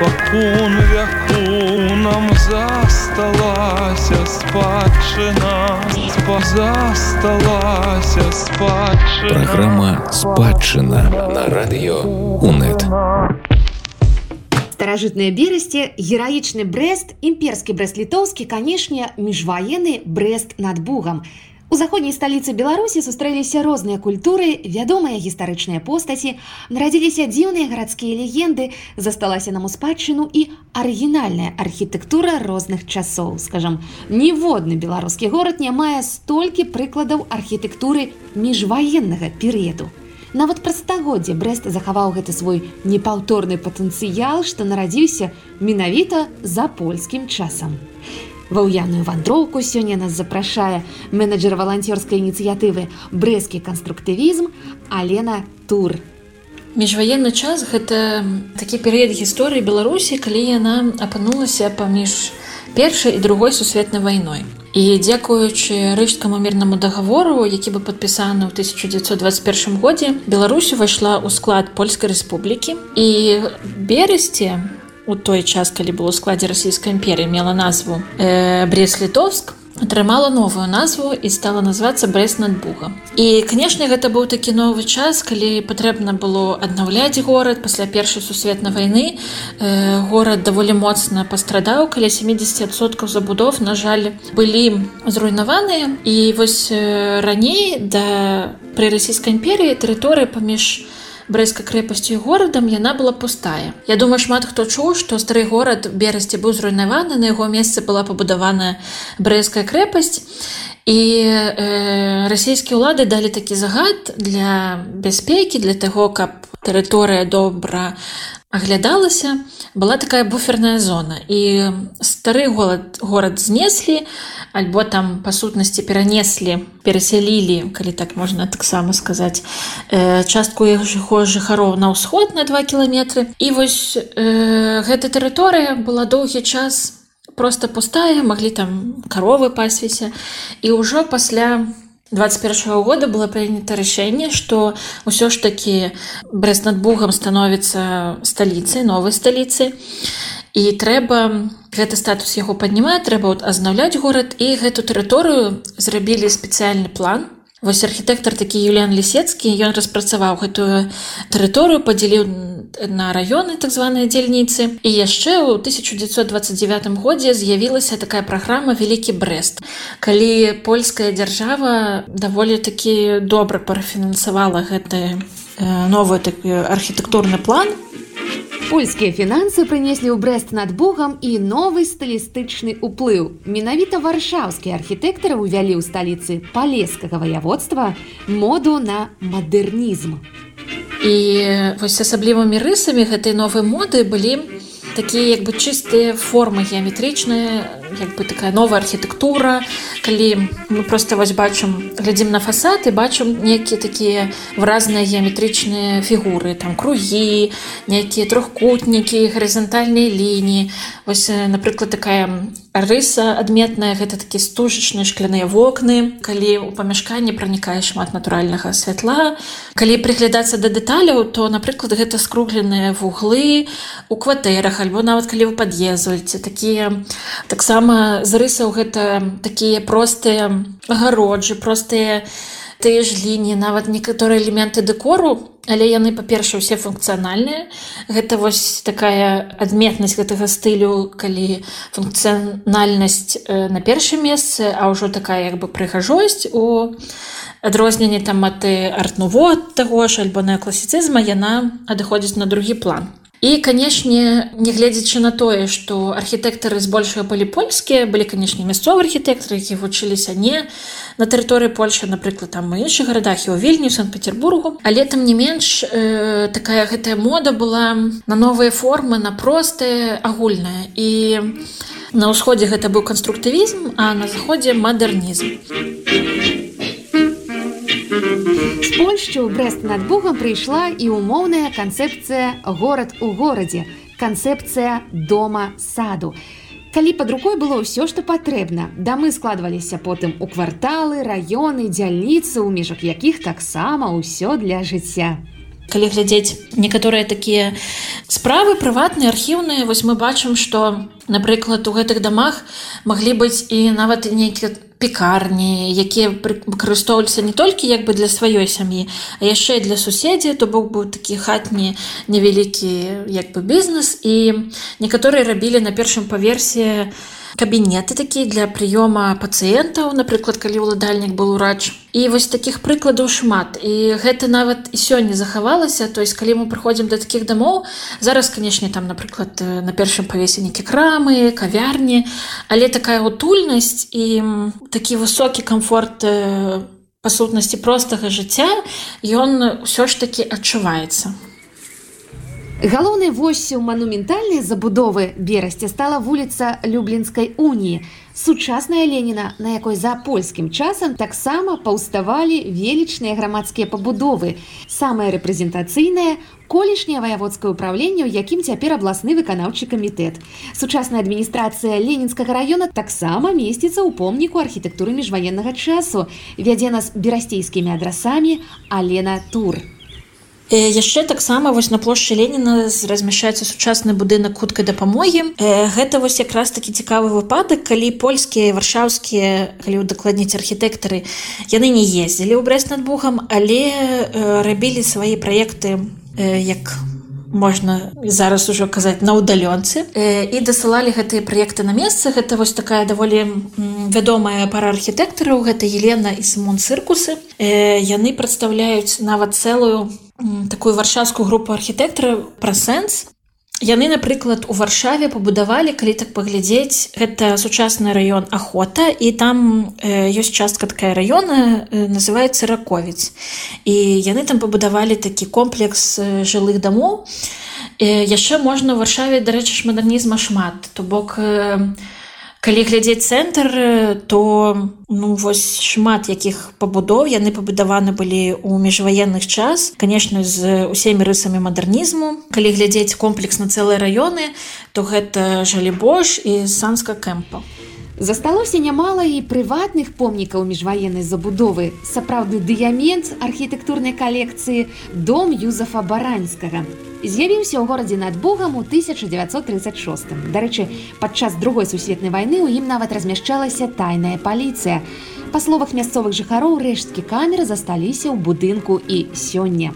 спакун вяку нам засталася спадчына засталася спадчына Праграма спадчына на радыё УНэт. Старажытныя берасці, гераічны брест, імперскі брест-літоўскі, канешне, міжваенны брест над бугам. У заходняй сталіцы Беларусі сустрэліся розныя культуры, вядомыя гістарычныя постаці, нарадзіліся дзіўныя гарадскія легенды, засталася нам у спадчыну і арыгінальная архітэктура розных часоў. Скажам, ніводны беларускі горад не мае столькі прыкладаў архітэктуры міжваеннага перыяду. Нават пра стагоддзе Брест захаваў гэты свой непаўторны патэнцыял, што нарадзіўся менавіта за польскім часам. Ва ўяўную вандроўку сёння нас запрашае менеджер валанцёрскай ініцыятывы брэскі канструктывізм Алена Тур. Міжваенны час гэта такі перыяд гісторыі Беларусі, калі яна апынулася паміж першай і другой сусветнай вайной. І дзякуючы рыжскаму мірнаму дагавору, які бы падпісаны ў 1921 годзе, Беларусь увайшла ў склад польскай рэспублікі і берасці у той час калі было складзе расійскай імперыі мела назву э, брест-літовск атрымала новую назву і стала называцца брест над буга і канешне гэта быў такі новы час калі патрэбна было аднаўляць горад пасля першай сусветнай вайны. Э, горад даволі моцна пастрадаў каля 70соткаў забудов на жаль былі зруйнаваныя. І вось э, раней да пры расійскай імперыі тэрыторыя паміж у брэскай крэпасцю горадам яна была пустая. Я думаю шмат хто чуў што стары горад берасці быў зруйнаваны на яго месцы была пабудаваная брэская крэпасць. І э, расійскія ўлады далі такі загад для бяспекі для таго каб тэрыторыя добра аглядалася была такая буферная зона. І стары голад горад знеслі альбо там па сутнасці перанеслі перасялілі калі так можна таксама сказаць э, частку яго жыхароў на ўсход на два кіламетры і вось э, гэта тэрыторыя была доўгі час просто пустая маглі там каровы пасвіся. І ўжо пасля 21 года было прынята рашэнне што ўсё ж такі брест над бугам становіцца сталіцай новай сталіцы і трэба гэты статус яго паднімае трэба азнаўляць горад. І гэту тэрыторыю зрабілі спецыяльны план Вось архітэктар такі Юліан лісецкі ён распрацаваў гэтую тэрыторыю падзяліў на раёны так званыя дзельніцы. І яшчэ ў 1929 годзе з'явілася такая праграма вялікі брест калі польская дзяржава даволі такі добра парафінансавала гэты новы такі архітэктурны план Польскія фінансы прынеслі ў брест над Богам і новы стылістычны ўплыў. Менавіта варшаўскія архітэктары ўвялі ў сталіцы палескага ваяводства моду на мадэрнізм. І вось асаблівымі рысамі гэтай новай моды былі такія як бы чыстыя формы геаметрычныя як бы такая новая архітэктура калі мы просто вось бачым глядзім на фасад і бачым некія такія выразныя геаметрычныя фігуры там кругі нейкія трохкутнікі гарызантальныя лініі. Вось напрыклад такая рыса адметная гэта такі стужачныя шкляныя вокны калі у памяшканні пранікае шмат натуральнага святла. Калі прыглядацца да дэталяў то напрыклад гэта скругленыя вуглы у кватэрах альбо нават калі вы пад'ездзуеце такія таксама з рысаў гэта такія простыя агароджы простыя тыя ж лініі нават некаторыя элементы дэкору але яны па-перша ўсе функцыянальныя. Гэта вось такая адметнасць гэтага стылю калі функцыянальнасць э, на першым месцы а ўжо такая як бы прыгажосць у адрозненне там маты артнувод таго ж альбо на класіцызма яна адыходзіць на другі план І канешне, нягледзячы на тое, што архітэктары збольшага былі польскія, былі канешне мясцовыя архітэктары, які вучыліся не на тэрыторыі Польшы, напрыклад, там у іншых гарадах і ў вільні санкт-петербургу. Але там не менш э, такая гэтая мода была на новыя формы, на простыя агульная. І на ўсходзе гэта быў канструктывізм, а на заходзе мадэрнізм. З Польшчы ў брест над Богам прыйшла і умоўная канцэпцыя горад у горадзе, канцэпцыя дома саду. Калі пад рукой было ўсё, што патрэбна, дамы складваліся потым у кварталы, раёны, дзяльніцы, у межах якіх таксама ўсё для жыцця калі глядзець некаторыя такія справы прыватныя архіўныя вось мы бачым што напрыклад у гэтых дамах маглі быць і нават нейкія пекарні якія выкарыстоўваліся не толькі як бы для сваёй сям'і а яшчэ для суседзі то бок быў такі хатні невялікі як бы бізнес. І некаторыя рабілі на першым паверсе кабінеты такія для прыёма пацыентаў напрыклад калі ўладальнік был урач і вось таких прыкладаў шмат. І гэта нават і сёння захавалася то есть калі мы прыходзім до таких дамоў зараз канешне там напрыклад на першым павесе нейкі крамы кавярні але такая утульнасць і такі высокі комфорт па сутнасці простага жыцця ён ўсё ж такі адчуваецца галоўнай восью манументальнай забудовы берасці стала вуліца люблінскай уніі. Сучасная леніна на якой за польскім часам таксама паўставалі велічныя грамадскія пабудовы. Самае рэпрэзентацыйнае колішняе ваяводскае ўправленне у якім цяпер абласны выканаўчы камітэт. Сучасная адміністрацыя ленінскага района таксама месціцца ў помніку архітэктуры міжваеннага часу. Вядзе нас берасцейскімі адрасамі алена тур яшчэ таксама вось на плошчы леніна размяшчаецца сучасны будынак хуткай дапамогі. Гэта вось якраз такі цікавы выпадак калі польскія варшаўскія калі удакладніць архітэктары яны не ездзілі ў брест над бухам але рабілі свае праекты як можна зараз ужо казаць на ўдалёнцы і дасылалі гэтыя праекты на месцы гэта вось такая даволі вядомая пара архітэктараў. Гэта елена і сымон цыркусы. Яны прадстаўляюць нават цэлую такую варшавскую групу архітэктара пра сэнс. Яны напрыклад у варшаве пабудавалі калі так паглядзець гэта сучасны раён ахота і там ёсць частка такая раёна называется раковіц. І яны там пабудавалі такі комплекс жылых дамоў. Яшчэ можна варшаве дарэчы ж мадэрнізма шмат. То бок у калі глядзець цэнтр то ну вось шмат якіх пабудоў яны пабудаваны былі ў міжваенных час канешне з усімі рысамі мадэрнізму. Калі глядзець комплекс на цэлыя раёны то гэта жалібош і санска кэмпа засталося нямала і прыватных помнікаў міжваеннай забудовы сапраўдны дыямент архітэктурнай калекцыі дом юзафа баранскага з'явіўся ў горадзе над Богам у 1936. Дарэчы, падчас другой сусветнай вайны ў ім нават размяшчалася тайная паліцыя. Па словах мясцовых жыхароў рэшткі камеры засталіся ў будынку і сёння.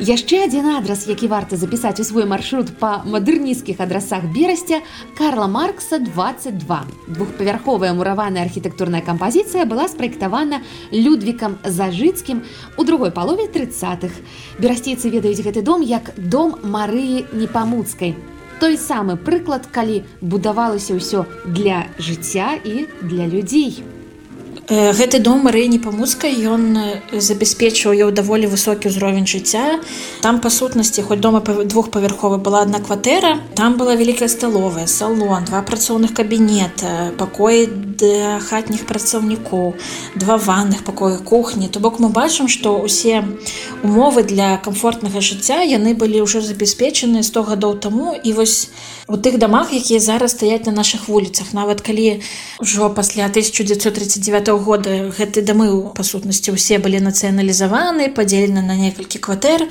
Яшчэ адзін адрас, які варта запісаць у свой маршрут па мадэрнісцкіх адрасах берасця Карла Маркса 22. Двухпавярховая мураваная архітэктурная кампазіцыя была спраектавана людвікам зажыцкім у другой палове 30-х. Берасцейцы ведаюць гэты дом як дом Марыі непамуцкай. Той самы прыклад, калі будавалася ўсё для жыцця і для людзей гэты дом марыні памуцкай ён забяспечваў ёў даволі высокі ўзровень жыцця. Там па сутнасці хоць дома двухпавярховы была одна кватэра там была вялікая сталовая салон два працоўных кабінета пакоі хатніх працаўнікоў два ванных пакоя кухні. То бок мы бачым што ўсе умовы для комфортнага жыцця яны былі ўжо забяспечаны 100 гадоў таму. І вось у тых дамах якія зараз стаяць на наших вуліцах нават калі ўжо пасля 1939 года гэты дамы па сутнасці ўсе былі нацыяналізаваны падзелены на некалькі кватэр.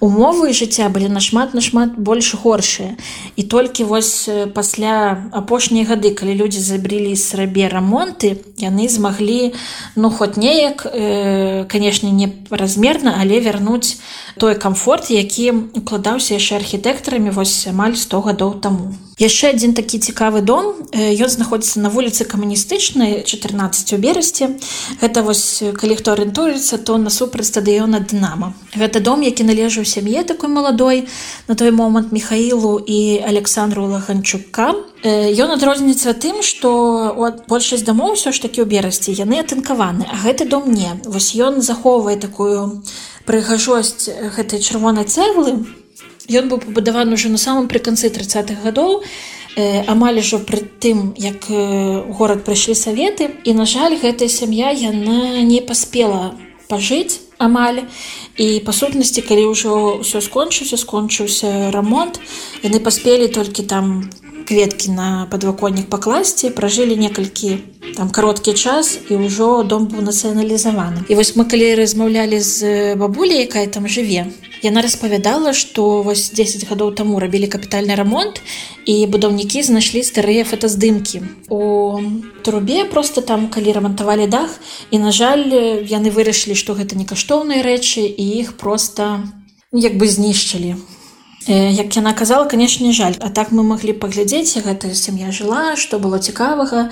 Умовы жыцця былі нашмат нашмат больш горшыя. І толькі вось пасля апошняй гады калі людзі забрілі срабе рамонты яны змаглі ну хоць неяк э, канешне не размерна але вярнуць той камфорт які укладаўся яшчэ архітэктарамі вось амаль 100 гадоў таму яшчэ адзін такі цікавы дом. Ён знаходзіцца на вуліцы камуністычнай 14 у берасці гэта вось калі хто арыентуецца то насупраць стадыёна дынама гэта дом які належаў сям'е такой маладой на той момант михаилу і александру лаганчука. Ён адрозніваецца тым што от большасць дамоў ўсё ж такі ў берасці яны атынкаваны а гэты дом не. Вось ён захоўвае такую прыгажосць гэтай чырвонай цэглы Ён быў пабудаваны ўжо на самым пры канцы 30-х гадоў. Э, амаль ужо пры тым, як э, горад прыйшлі саветы. І на жаль, гэтая сям'я яна не паспела пажыць амаль. І па сутнасці, калі ўжо ўсё скончыўся, скончыўся рамонт, яны паспелі толькі там кветкі на падваконнік пакласці, пражылі некалькі там кароткі час і ўжо дом быў нацыяналізаваны. І вось мы калі размаўлялі з бабуляй, якая там жыве, яна распавядала што вось 10 гадоў таму рабілі капітальны рамонт і будаўнікі знайшлі старыя фотаздымкі у трубе просто там калі рамантавалі дах і на жаль яны вырашылі што гэта не каштоўныя рэчы і іх просто як бы знішчылі. Э, Як яна казала, канешне жаль, А так мы маглі паглядзець, гэтая сям'я жыла, што было цікавага,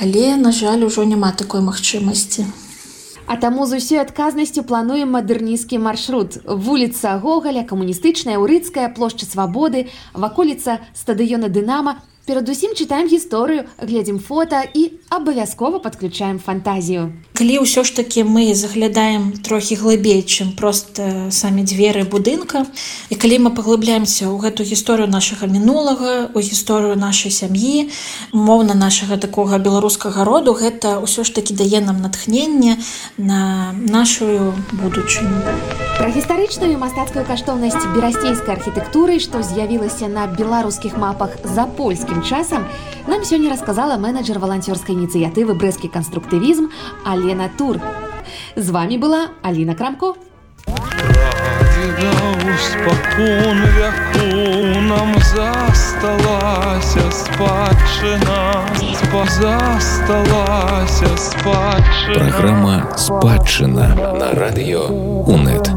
але, на жаль, ужо няма такой магчымасці. А таму з усёй адказнасцю плануем мадэрнісцкі маршрут. Вуліца Гогаля, камуністычная, урыцкая, плошча свабоды, ваколіца стадыёна Дынама. Перадусім чытаем гісторыю, глядзім фота і абавязкова падключаем фантазію. Калі ўсё ж такі мы заглядаем трохі глыбей, чым проста самі дзверы будынка. І калі мы паглыбляемся ў гэту гісторыю нашага мінулага, у гісторыю нашай сям'і, моўна нашага такога беларускага роду, гэта ўсё ж такі дае нам натхненне на нашу будучыню. Пра гістарычную мастацкую каштоўнасць берасцейскай архітэктуры, што з'явілася на беларускіх мапах за польскім часам, нам сёння расказала менеджер валанцёрскай ініцыятывы брэскі канструктывізм Алена Тур. З вами была Аліна Крамко. Прадзеда спакон вяку нам засталася спадчына Спа засталася спадчына Праграма спадчына на радыё УНэт.